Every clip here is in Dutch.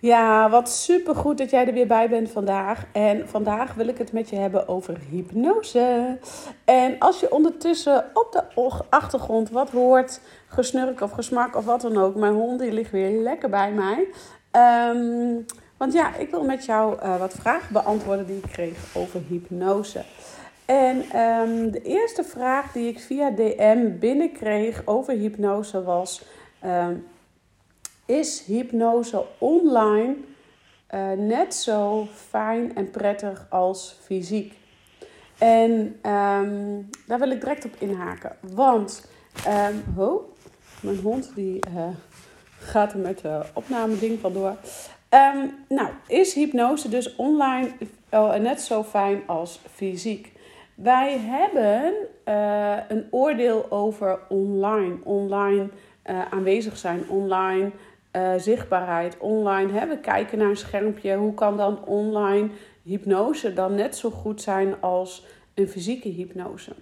Ja, wat super goed dat jij er weer bij bent vandaag. En vandaag wil ik het met je hebben over hypnose. En als je ondertussen op de achtergrond wat hoort, gesnurk of gesmak of wat dan ook, mijn hond die ligt weer lekker bij mij. Ehm, want ja, ik wil met jou uh, wat vragen beantwoorden die ik kreeg over hypnose. En um, de eerste vraag die ik via DM binnenkreeg over hypnose was. Um, is hypnose online uh, net zo fijn en prettig als fysiek. En um, daar wil ik direct op inhaken. Want, um, ho, mijn hond die uh, gaat er met de opname ding vandoor. Um, nou, is hypnose dus online uh, net zo fijn als fysiek? Wij hebben een oordeel over online. Online aanwezig zijn, online uh, zichtbaarheid online. Hè? We kijken naar een schermpje. Hoe kan dan online hypnose dan net zo goed zijn als een fysieke hypnose?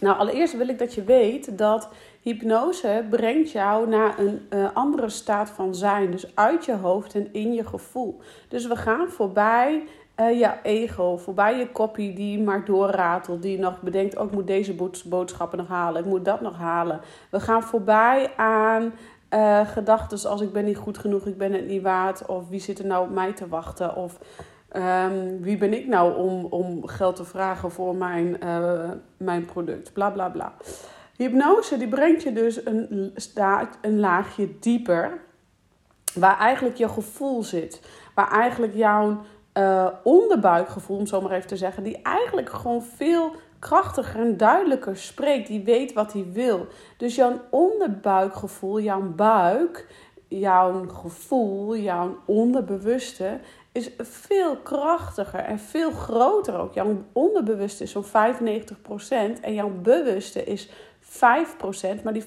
Nou, allereerst wil ik dat je weet dat hypnose brengt jou naar een uh, andere staat van zijn. Dus uit je hoofd en in je gevoel. Dus we gaan voorbij uh, je ego, voorbij je koppie die maar doorratelt. Die nog bedenkt, ook oh, moet deze boodschappen nog halen. Ik moet dat nog halen. We gaan voorbij aan uh, gedachten als ik ben niet goed genoeg, ik ben het niet waard. Of wie zit er nou op mij te wachten? Of um, wie ben ik nou om, om geld te vragen voor mijn, uh, mijn product? Bla bla bla. Hypnose die brengt je dus een, een laagje dieper. Waar eigenlijk je gevoel zit. Waar eigenlijk jouw uh, onderbuikgevoel, om zo maar even te zeggen, die eigenlijk gewoon veel krachtiger en duidelijker spreekt. Die weet wat hij wil. Dus jouw onderbuikgevoel, jouw buik, jouw gevoel, jouw onderbewuste is veel krachtiger en veel groter ook. Jouw onderbewuste is zo'n 95% en jouw bewuste is 5%. Maar die 5%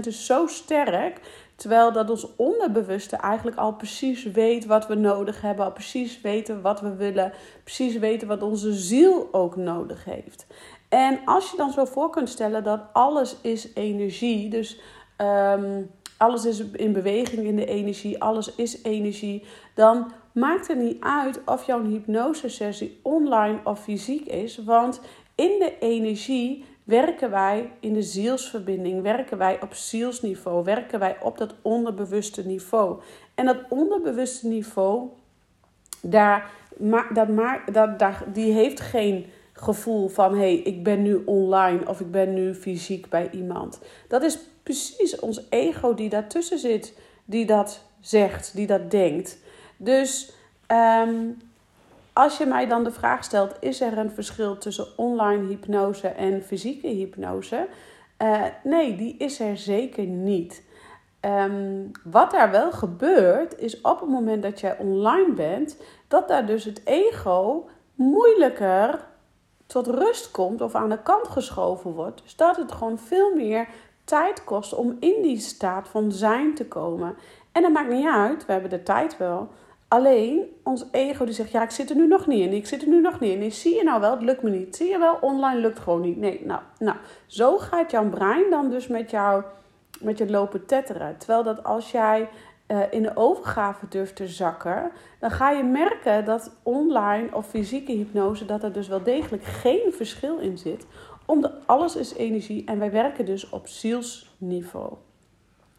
is zo sterk Terwijl dat ons onderbewuste eigenlijk al precies weet wat we nodig hebben, al precies weten wat we willen, precies weten wat onze ziel ook nodig heeft. En als je dan zo voor kunt stellen dat alles is energie, dus um, alles is in beweging in de energie, alles is energie, dan maakt het niet uit of jouw hypnosesessie online of fysiek is, want in de energie werken wij in de zielsverbinding, werken wij op zielsniveau, werken wij op dat onderbewuste niveau. En dat onderbewuste niveau, daar, dat, dat, daar, die heeft geen gevoel van hé, hey, ik ben nu online of ik ben nu fysiek bij iemand. Dat is precies ons ego die daartussen zit, die dat zegt, die dat denkt. Dus um, als je mij dan de vraag stelt: is er een verschil tussen online hypnose en fysieke hypnose? Uh, nee, die is er zeker niet. Um, wat daar wel gebeurt, is op het moment dat jij online bent, dat daar dus het ego moeilijker tot rust komt of aan de kant geschoven wordt. Dus dat het gewoon veel meer tijd kost om in die staat van zijn te komen. En dat maakt niet uit, we hebben de tijd wel. Alleen ons ego die zegt, ja, ik zit er nu nog niet in. Ik zit er nu nog niet in. zie je nou wel, het lukt me niet. Zie je wel, online lukt gewoon niet. Nee, nou, nou zo gaat jouw brein dan dus met jou met je lopen tetteren. Terwijl dat als jij uh, in de overgave durft te zakken, dan ga je merken dat online of fysieke hypnose, dat er dus wel degelijk geen verschil in zit. Omdat alles is energie en wij werken dus op zielsniveau.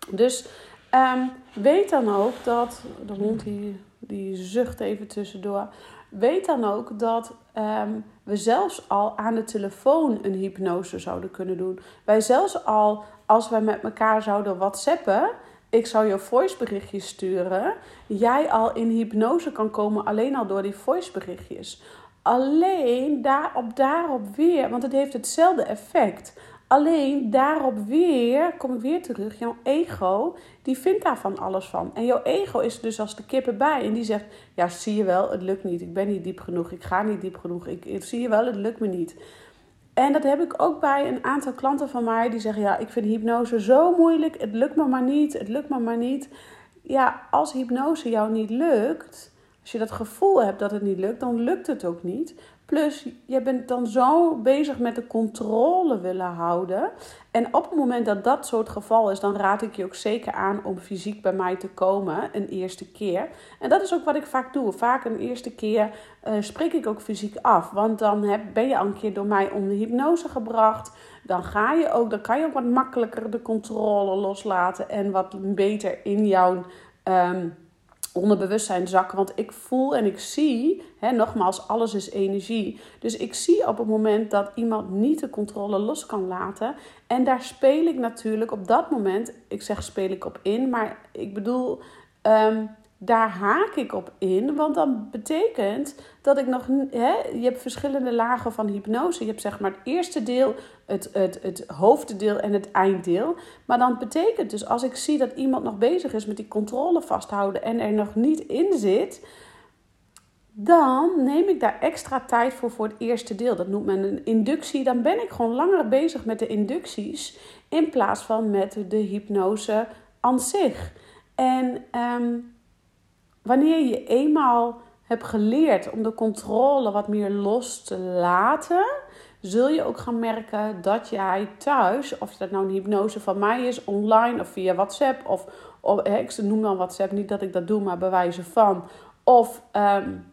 Dus Ehm, weet dan ook dat, de hond die, die zucht even tussendoor. Weet dan ook dat ehm, we zelfs al aan de telefoon een hypnose zouden kunnen doen. Wij zelfs al, als wij met elkaar zouden whatsappen, ik zou je voiceberichtjes sturen, jij al in hypnose kan komen alleen al door die voiceberichtjes. Alleen daarop, daarop weer, want het heeft hetzelfde effect. Alleen daarop weer, kom ik weer terug, jouw ego, die vindt daar van alles van. En jouw ego is dus als de kippen bij en die zegt, ja zie je wel, het lukt niet, ik ben niet diep genoeg, ik ga niet diep genoeg, ik, ik zie je wel, het lukt me niet. En dat heb ik ook bij een aantal klanten van mij die zeggen, ja ik vind hypnose zo moeilijk, het lukt me maar niet, het lukt me maar niet. Ja, als hypnose jou niet lukt, als je dat gevoel hebt dat het niet lukt, dan lukt het ook niet. Plus, je bent dan zo bezig met de controle willen houden. En op het moment dat dat het geval is, dan raad ik je ook zeker aan om fysiek bij mij te komen een eerste keer. En dat is ook wat ik vaak doe. Vaak een eerste keer uh, spreek ik ook fysiek af. Want dan heb, ben je al een keer door mij onder hypnose gebracht. Dan, ga je ook, dan kan je ook wat makkelijker de controle loslaten en wat beter in jouw. Um, onderbewustzijn zakken. Want ik voel en ik zie, hè, nogmaals, alles is energie. Dus ik zie op het moment dat iemand niet de controle los kan laten. En daar speel ik natuurlijk op dat moment, ik zeg speel ik op in, maar ik bedoel. Um, daar haak ik op in. Want dan betekent dat ik nog. Hè, je hebt verschillende lagen van hypnose. Je hebt zeg maar het eerste deel, het, het, het hoofddeel en het einddeel. Maar dan betekent dus als ik zie dat iemand nog bezig is met die controle vasthouden en er nog niet in zit. Dan neem ik daar extra tijd voor voor het eerste deel. Dat noemt men een inductie. Dan ben ik gewoon langer bezig met de inducties in plaats van met de hypnose aan zich. En um, wanneer je eenmaal hebt geleerd om de controle wat meer los te laten, zul je ook gaan merken dat jij thuis, of dat nou een hypnose van mij is, online of via WhatsApp, of, of ik noem dan WhatsApp, niet dat ik dat doe, maar bewijzen van, of um,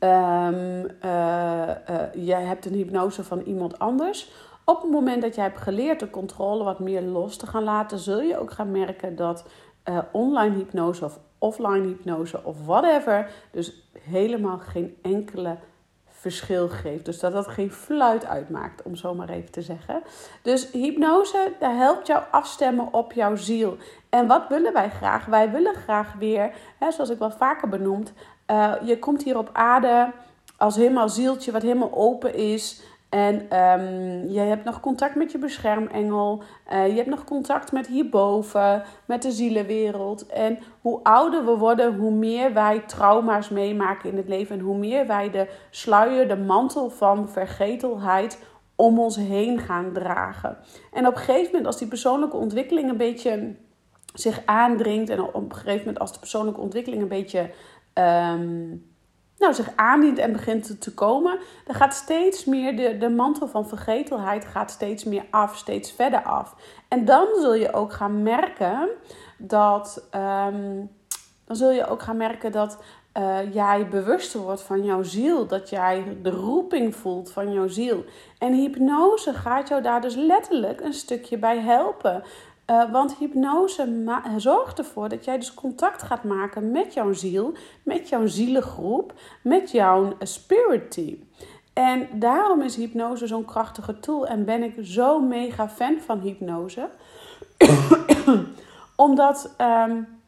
um, uh, uh, je hebt een hypnose van iemand anders. Op het moment dat jij hebt geleerd de controle wat meer los te gaan laten, zul je ook gaan merken dat uh, online hypnose of offline hypnose of whatever. Dus helemaal geen enkele verschil geeft. Dus dat dat geen fluit uitmaakt, om zo maar even te zeggen. Dus hypnose, daar helpt jou afstemmen op jouw ziel. En wat willen wij graag? Wij willen graag weer, hè, zoals ik wel vaker benoemd, uh, je komt hier op aarde als helemaal zieltje wat helemaal open is. En um, je hebt nog contact met je beschermengel. Uh, je hebt nog contact met hierboven, met de zielenwereld. En hoe ouder we worden, hoe meer wij trauma's meemaken in het leven. En hoe meer wij de sluier, de mantel van vergetelheid om ons heen gaan dragen. En op een gegeven moment, als die persoonlijke ontwikkeling een beetje zich aandringt. En op een gegeven moment, als de persoonlijke ontwikkeling een beetje. Um, nou, zich aandient en begint te komen, dan gaat steeds meer de, de mantel van vergetelheid gaat steeds meer af, steeds verder af. En dan zul je ook gaan merken dat, um, dan zul je ook gaan merken dat uh, jij bewuster wordt van jouw ziel, dat jij de roeping voelt van jouw ziel. En hypnose gaat jou daar dus letterlijk een stukje bij helpen. Uh, want hypnose zorgt ervoor dat jij dus contact gaat maken met jouw ziel, met jouw zielengroep, met jouw spirit team. En daarom is hypnose zo'n krachtige tool en ben ik zo mega fan van hypnose. Omdat um,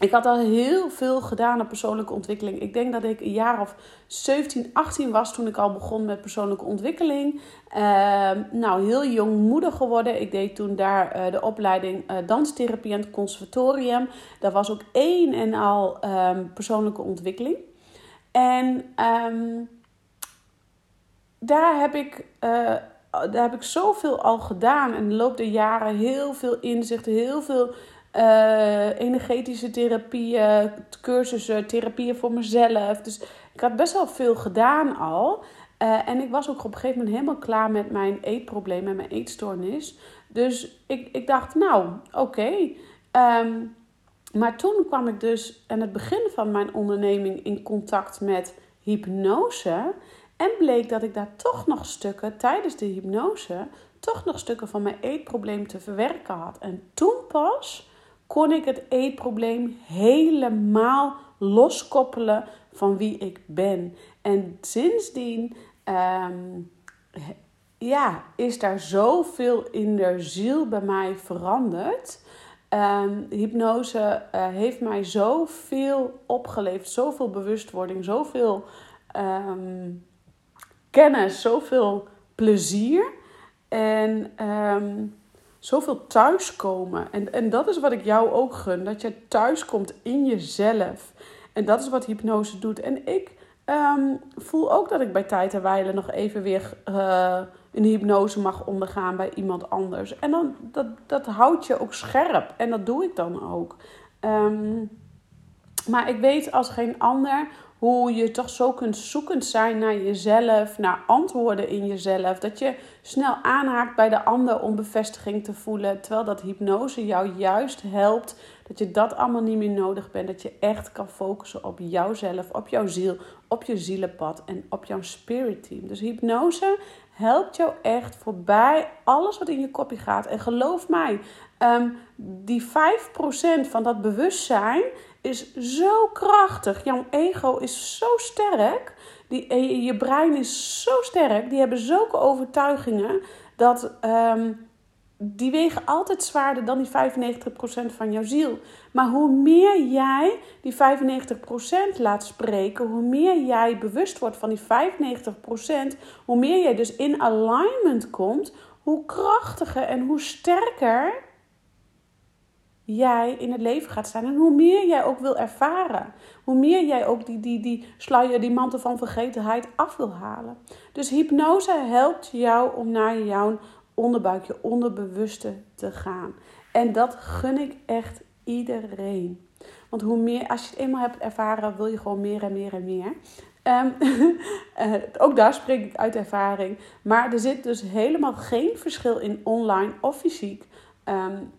ik had al heel veel gedaan aan persoonlijke ontwikkeling. Ik denk dat ik een jaar of 17, 18 was toen ik al begon met persoonlijke ontwikkeling. Uh, nou, heel jong moeder geworden. Ik deed toen daar uh, de opleiding uh, danstherapie aan het conservatorium. Dat was ook één en al um, persoonlijke ontwikkeling. En um, daar heb ik eh, daar heb ik zoveel al gedaan. En de loop der jaren heel veel inzicht, heel veel uh, energetische therapieën, cursussen, therapieën voor mezelf. Dus ik had best wel veel gedaan al. Uh, en ik was ook op een gegeven moment helemaal klaar met mijn eetprobleem en mijn eetstoornis. Dus ik, ik dacht, nou, oké. Um, maar toen kwam ik dus aan het begin van mijn onderneming in contact met hypnose. En bleek dat ik daar toch nog stukken tijdens de hypnose, toch nog stukken van mijn eetprobleem te verwerken had. En toen pas kon ik het eetprobleem helemaal loskoppelen van wie ik ben. En sindsdien ehm, ja, is daar zoveel in de ziel bij mij veranderd. Um, hypnose uh, heeft mij zoveel opgeleverd, zoveel bewustwording, zoveel um, kennis, zoveel plezier en um, zoveel thuiskomen. En, en dat is wat ik jou ook gun, dat je thuiskomt in jezelf. En dat is wat hypnose doet. En ik voel ook dat ik bij tijd en wijle nog even weer een hypnose mag ondergaan bij iemand anders. En dan, dat, dat houdt je ook scherp. En dat doe ik dan ook. Um, maar ik weet als geen ander hoe je toch zo kunt zoekend zijn naar jezelf, naar antwoorden in jezelf. Dat je snel aanhaakt bij de ander om bevestiging te voelen. Terwijl dat hypnose jou juist helpt. Dat je dat allemaal niet meer nodig bent. Dat je echt kan focussen op jouzelf, op jouw ziel, op je zielenpad en op jouw spirit team. Dus hypnose helpt jou echt voorbij alles wat in je kopje gaat. En geloof mij, um, die 5% van dat bewustzijn is zo krachtig. Jouw ego is zo sterk. Die, eh, je brein is zo sterk. Die hebben zulke overtuigingen dat. Um, die wegen altijd zwaarder dan die 95% van jouw ziel. Maar hoe meer jij die 95% laat spreken, hoe meer jij bewust wordt van die 95%, hoe meer jij dus in alignment komt, hoe krachtiger en hoe sterker jij in het leven gaat staan. En hoe meer jij ook wil ervaren. Hoe meer jij ook die, die, die sluier, die mantel van vergetenheid af wil halen. Dus hypnose helpt jou om naar jouw onderbuik, je onderbewuste te gaan. En dat gun ik echt iedereen. Want hoe meer, als je het eenmaal hebt ervaren, wil je gewoon meer en meer en meer. Um, ook daar spreek ik uit ervaring. Maar er zit dus helemaal geen verschil in online of fysiek. Um,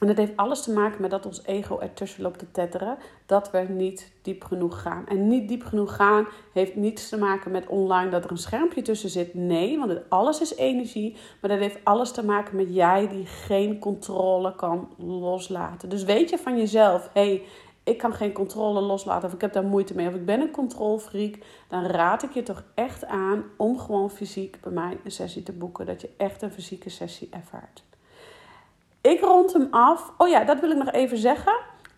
en dat heeft alles te maken met dat ons ego ertussen loopt te tetteren. Dat we niet diep genoeg gaan. En niet diep genoeg gaan heeft niets te maken met online dat er een schermpje tussen zit. Nee, want alles is energie. Maar dat heeft alles te maken met jij die geen controle kan loslaten. Dus weet je van jezelf, hé, hey, ik kan geen controle loslaten of ik heb daar moeite mee of ik ben een controlfreak, dan raad ik je toch echt aan om gewoon fysiek bij mij een sessie te boeken. Dat je echt een fysieke sessie ervaart. Ik rond hem af. Oh ja, dat wil ik nog even zeggen.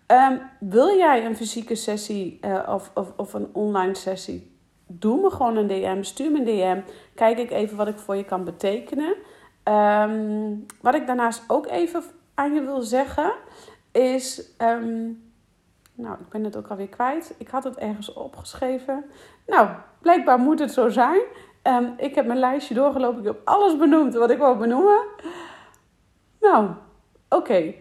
Um, wil jij een fysieke sessie uh, of, of, of een online sessie? Doe me gewoon een DM. Stuur me een DM. Kijk ik even wat ik voor je kan betekenen. Um, wat ik daarnaast ook even aan je wil zeggen is. Um, nou, ik ben het ook alweer kwijt. Ik had het ergens opgeschreven. Nou, blijkbaar moet het zo zijn. ik heb mijn lijstje doorgelopen. Ik heb alles benoemd wat ik wou benoemen. Nou, Oké. Okay.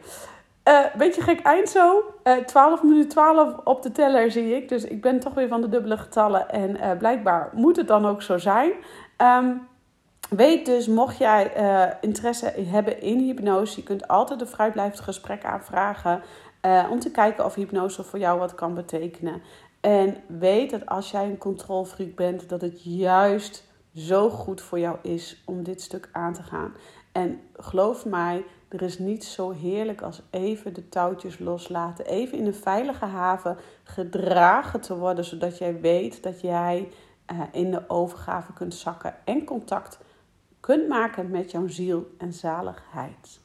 Uh, beetje gek eind zo. Uh, eh, 12 minuten 12 op de teller zie ik. Dus ik ben toch weer van de dubbele getallen. En uh, blijkbaar moet het dan ook zo zijn. Um, weet dus, mocht jij interesse hebben in hypnose, je kunt altijd een vrijblijvend gesprek aanvragen. om te kijken of hypnose voor jou wat kan betekenen. En weet dat als jij een controlfreak bent, dat het juist zo goed voor jou is om dit stuk aan te gaan. En geloof mij, er is niets zo heerlijk als even de touwtjes loslaten. Even in een veilige haven gedragen te worden, zodat jij weet dat jij uh, in de overgave kunt zakken en contact kunt maken met jouw ziel en zaligheid.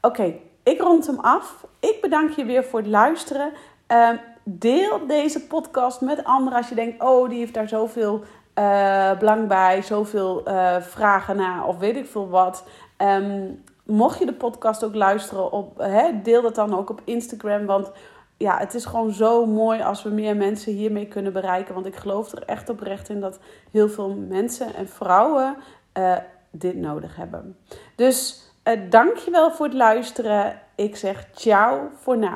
Oké, ik rond hem af. Ik bedank je weer voor het luisteren. Uh, deel deze podcast met anderen als je denkt: oh, die heeft daar zoveel uh, belang bij, zoveel uh, vragen naar of weet ik veel wat. Um, mocht je de podcast ook luisteren, op, hè, deel dat dan ook op Instagram. Want ja, het is gewoon zo mooi als we meer mensen hiermee kunnen bereiken. Want ik geloof er echt oprecht in dat heel veel mensen en vrouwen uh, dit nodig hebben. Dus uh, dankjewel voor het luisteren. Ik zeg ciao voor nu.